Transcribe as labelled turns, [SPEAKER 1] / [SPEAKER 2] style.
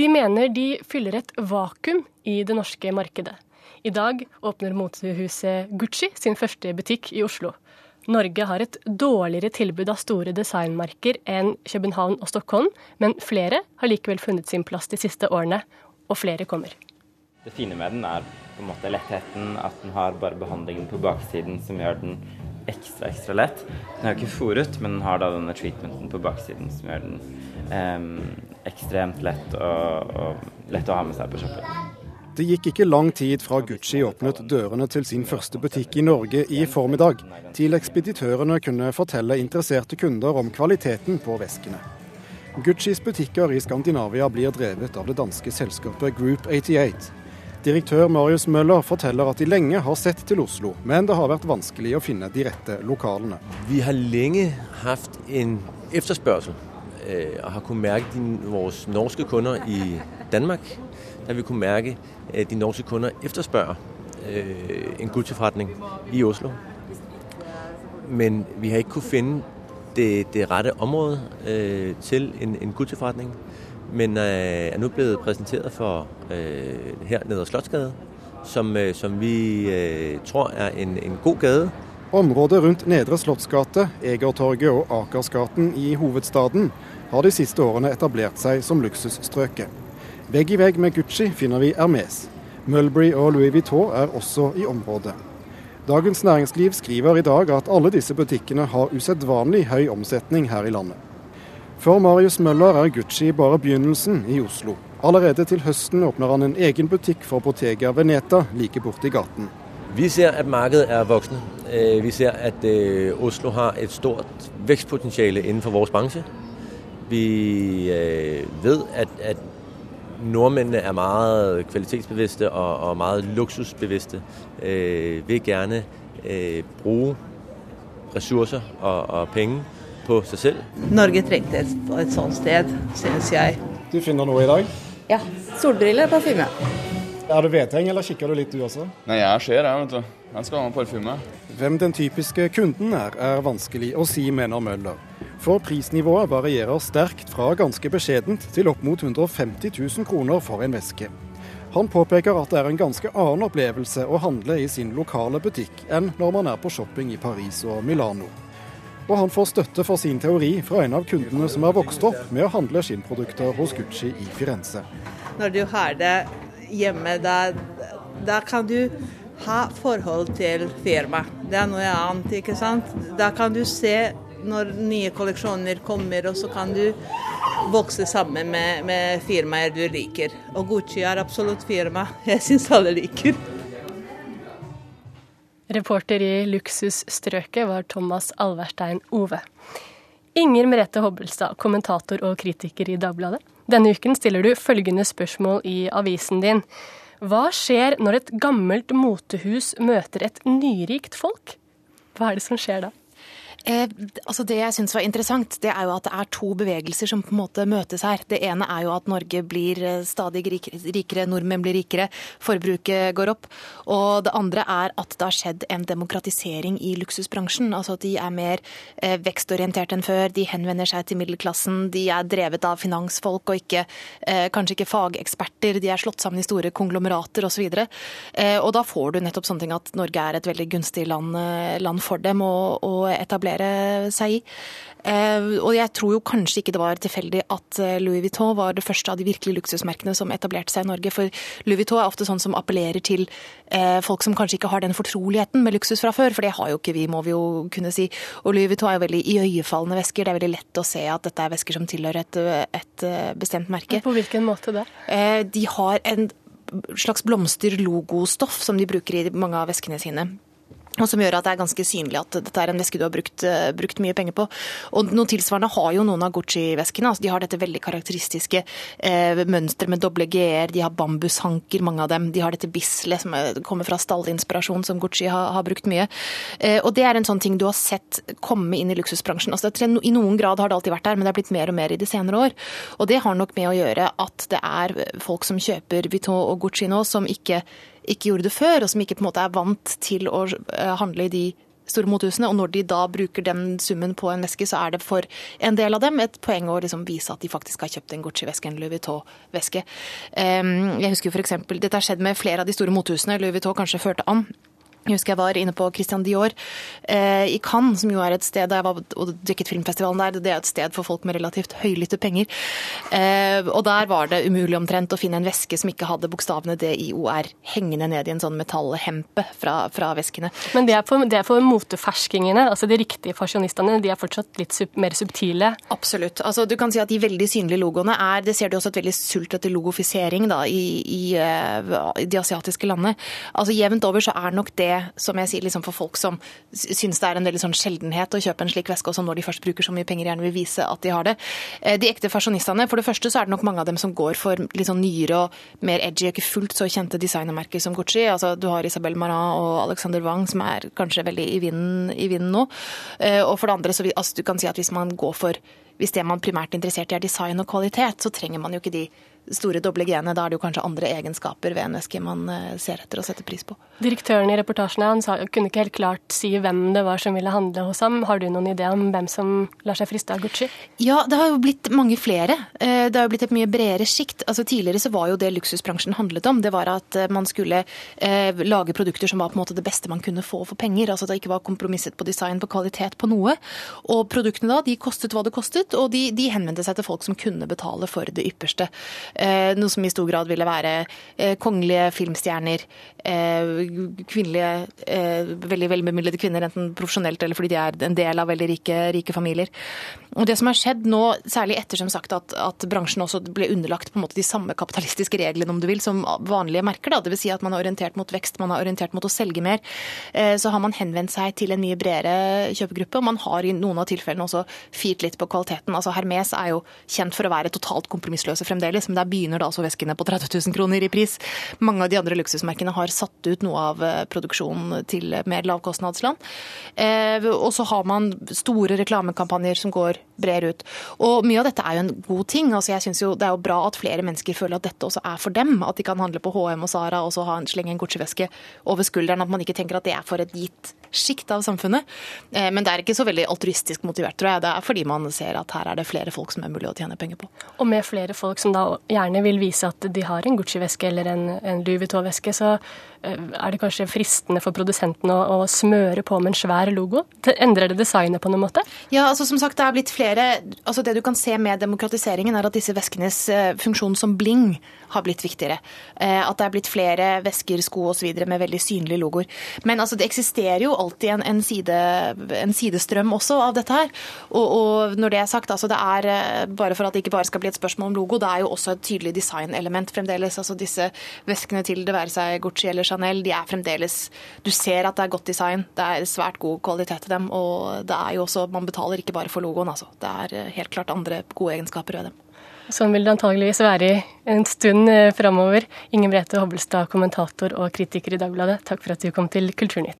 [SPEAKER 1] De mener de fyller et vakuum i det norske markedet. I dag åpner motehuset Gucci sin første butikk i Oslo. Norge har et dårligere tilbud av store designmerker enn København og Stockholm, men flere har likevel funnet sin plass de siste årene, og flere kommer.
[SPEAKER 2] Det fine med den er på en måte lettheten, at den har bare behandlingen på baksiden som gjør den ekstra, ekstra lett. Den er jo ikke fòret, men den har da denne treatmenten på baksiden som gjør den eh, ekstremt lett, og, og lett å ha med seg på shoppen.
[SPEAKER 3] Det gikk ikke lang tid fra Gucci åpnet dørene til sin første butikk i Norge i formiddag, til ekspeditørene kunne fortelle interesserte kunder om kvaliteten på veskene. Guccis butikker i Skandinavia blir drevet av det danske selskapet Group 88. Direktør Marius Møller forteller at de lenge har sett til Oslo, men det har vært vanskelig å finne de rette lokalene.
[SPEAKER 4] Vi har lenge hatt en etterspørsel, øh, og har kunnet merke våre norske kunder i Danmark. Der vi kunne merke at de norske kunder etterspør øh, en Gucci-forretning i Oslo. Men vi har ikke kunnet finne det, det rette området øh, til en, en men øh, er nå blevet presentert for øh, her nede Slottsgade, som, øh, som vi tror er en, en, god gade.
[SPEAKER 3] Området rundt Nedre Slottsgate, Egertorget og Akersgaten i hovedstaden har de siste årene etablert seg som luksusstrøket. Vegg i vegg med Gucci finner vi Hermes. Mulberry og Louis Vuitton er også i området. Dagens Næringsliv skriver i dag at alle disse butikkene har usedvanlig høy omsetning her i landet. For Marius Møller er Gucci bare begynnelsen i Oslo. Allerede til høsten åpner han en egen butikk for Bottega Veneta like borti gaten.
[SPEAKER 4] Vi ser at markedet er voksende. Øh, vi ser at øh, Oslo har et stort vekstpotensial innenfor vår bransje. Vi øh, vet at, at nordmennene er meget kvalitetsbevidste og, og meget luksusbevidste. vil gjerne bruke ressurser og, og penger på seg selv.
[SPEAKER 5] Norge trengte et, et sånt sted, synes jeg.
[SPEAKER 3] Du finner noe i dag?
[SPEAKER 5] Ja. Solbriller og parfyme.
[SPEAKER 3] Er det vedheng, eller kikker du litt du også?
[SPEAKER 6] Nei, jeg ser det, vet du. Jeg skal ha parfyme.
[SPEAKER 3] Hvem den typiske kunden er, er vanskelig å si, mener Møller. For prisnivået varierer sterkt fra ganske beskjedent til opp mot 150 000 kroner for en veske. Han påpeker at det er en ganske annen opplevelse å handle i sin lokale butikk enn når man er på shopping i Paris og Milano og han får støtte for sin teori fra en av kundene som er vokst opp med å handle skinnprodukter hos Gucci i Firenze.
[SPEAKER 5] Når du har det hjemme, da, da kan du ha forhold til firmaet. Det er noe annet, ikke sant. Da kan du se når nye kolleksjoner kommer, og så kan du vokse sammen med, med firmaer du liker. Og Gucci er absolutt firma jeg syns alle liker.
[SPEAKER 1] Reporter i luksusstrøket var Thomas Alverstein Ove. Inger Merete Hobbelstad, kommentator og kritiker i Dagbladet. Denne uken stiller du følgende spørsmål i avisen din. Hva skjer når et gammelt motehus møter et nyrikt folk? Hva er det som skjer da?
[SPEAKER 7] Eh, altså det jeg syns var interessant, det er jo at det er to bevegelser som på en måte møtes her. Det ene er jo at Norge blir eh, stadig rikere, nordmenn blir rikere, forbruket går opp. Og det andre er at det har skjedd en demokratisering i luksusbransjen. Altså at de er mer eh, vekstorientert enn før, de henvender seg til middelklassen, de er drevet av finansfolk og ikke, eh, kanskje ikke fageksperter, de er slått sammen i store konglomerater osv. Eh, og da får du nettopp sånne ting at Norge er et veldig gunstig land, eh, land for dem å etablere etablere seg i. Eh, og jeg tror jo kanskje ikke det var tilfeldig at eh, Louis Vuitton var det første av de virkelige luksusmerkene som etablerte seg i Norge. For Louis Vuitton er ofte sånn som appellerer til eh, folk som kanskje ikke har den fortroligheten med luksus fra før, for det har jo ikke vi, må vi jo kunne si. Og Louis Vuitton er jo veldig iøynefallende vesker. Det er veldig lett å se at dette er vesker som tilhører et, et bestemt merke.
[SPEAKER 1] På hvilken måte det?
[SPEAKER 7] De har en slags blomsterlogostoff som de bruker i mange av veskene sine og som gjør at det er ganske synlig at dette er en veske du har brukt, uh, brukt mye penger på. Og noe tilsvarende har jo noen av Gucci-veskene. Altså, de har dette veldig karakteristiske eh, mønsteret med doble g-er, de har bambushanker, mange av dem. De har dette bislet som kommer fra stallinspirasjon, som Gucci har, har brukt mye. Eh, og det er en sånn ting du har sett komme inn i luksusbransjen. Altså, det, I noen grad har det alltid vært der, men det har blitt mer og mer i de senere år. Og det har nok med å gjøre at det er folk som kjøper Vuitton og Gucci nå, som ikke ikke gjorde det før, og som ikke på en måte er vant til å eh, handle i de store mothusene. Og når de da bruker den summen på en veske, så er det for en del av dem et poeng å liksom vise at de faktisk har kjøpt en Gucci-veske, en Louis Vuitton-veske. Jeg husker f.eks. dette har skjedd med flere av de store mothusene. Louis Vuitton kanskje førte an. Jeg husker jeg var inne på Christian Dior eh, i Cannes, som jo er et sted da jeg var og dekket filmfestivalen der. Det er et sted for folk med relativt høylytte penger. Eh, og der var det umulig omtrent å finne en veske som ikke hadde bokstavene DIOR hengende ned i en sånn metallhempe fra, fra veskene.
[SPEAKER 1] Men det er for, det er for moteferskingene, altså de riktige fasjonistene, de er fortsatt litt sub, mer subtile?
[SPEAKER 7] Absolutt. Altså, du kan si at de veldig synlige logoene er Det ser du også et veldig sult etter logofisering da, i, i, uh, i de asiatiske landene. Altså Jevnt over så er nok det som jeg sier, liksom for folk som syns det er en veldig sånn sjeldenhet å kjøpe en slik veske, og som når de først bruker så mye penger, gjerne vil vise at de har det. Eh, de ekte fasjonistene, for det første så er det nok mange av dem som går for litt sånn nyere og mer edgy, ikke fullt så kjente designermerker som Gucci. Altså, du har Isabel Marat og Alexander Wang, som er kanskje veldig i vinden, i vinden nå. Eh, og for det andre, så altså, du kan si at hvis man går for hvis det man primært er interessert i er design og kvalitet, så trenger man jo ikke de store doble G-ene. Da er det jo kanskje andre egenskaper ved en væske man eh, ser etter og setter pris på.
[SPEAKER 1] Direktøren i reportasjen han sa, kunne ikke helt klart si hvem det var som ville handle hos ham. Har du noen idé om hvem som lar seg friste av Gucci?
[SPEAKER 7] Ja, det har jo blitt mange flere. Eh, det har jo blitt et mye bredere sjikt. Altså, tidligere så var jo det luksusbransjen handlet om. Det var at eh, man skulle lage produkter som var på en måte det beste man kunne få for penger. Altså at det ikke var kompromisset på design, på kvalitet, på noe. Og produktene da, de kostet hva det kostet, og de, de henvendte seg til folk som kunne betale for det ypperste. Eh, noe som i stor grad ville være eh, kongelige filmstjerner, eh, kvinnelige, veldig velbemidlede kvinner, enten profesjonelt eller fordi de er en del av veldig rike, rike familier. Og det som har skjedd nå, særlig etter som sagt at, at bransjen også ble underlagt på en måte de samme kapitalistiske reglene om du vil, som vanlige merker, da. dvs. Si at man er orientert mot vekst, man er orientert mot å selge mer, så har man henvendt seg til en mye bredere kjøpegruppe. Og man har i noen av tilfellene også firt litt på kvaliteten. Altså Hermes er jo kjent for å være totalt kompromissløse fremdeles, men der begynner da altså veskene på 30 000 kroner i pris. Mange av de andre luksusmerkene har satt ut noe av eh, produksjonen til mer lavkostnadsland. Eh, og så har man store reklamekampanjer som går bredere ut. Og mye av dette er jo en god ting. Altså jeg synes jo Det er jo bra at flere mennesker føler at dette også er for dem. At de kan handle på HM og Sara og så ha en, slenge en Gucci-veske over skulderen. At man ikke tenker at det er for et gitt sjikt av samfunnet. Eh, men det er ikke så veldig altruistisk motivert, tror jeg. Det er fordi man ser at her er det flere folk som er mulig å tjene penger på.
[SPEAKER 1] Og med flere folk som da gjerne vil vise at de har en Gucci-veske eller en, en Louis Vuitton-veske, så er det kanskje fristende for produsenten å, å, smøre på med en svær logo? Endrer det designet på noen måte?
[SPEAKER 7] Ja, altså som sagt, det er blitt flere altså Det du kan se med demokratiseringen, er at disse veskenes eh, funksjon som bling har blitt viktigere. Eh, at det er blitt flere vesker, sko osv. med veldig synlige logoer. Men altså, det eksisterer jo alltid en, en, side, en sidestrøm også av dette her. Og, og, når det er sagt, altså det er bare for at det ikke bare skal bli et spørsmål om logo, det er jo også et tydelig designelement fremdeles. Altså disse veskene til det være seg Gucci eller Chanel, de er fremdeles Du ser at det er godt design, det er svært god kvalitet til dem, og det er jo også Man betaler ikke bare for logoen, altså. Det er eh, helt klart andre gode egenskaper ved dem.
[SPEAKER 1] Sånn vil det antageligvis være en stund eh, framover. Ingen Brete Hobbelstad, kommentator og kritiker i Dagbladet, takk for at du kom til Kulturnytt.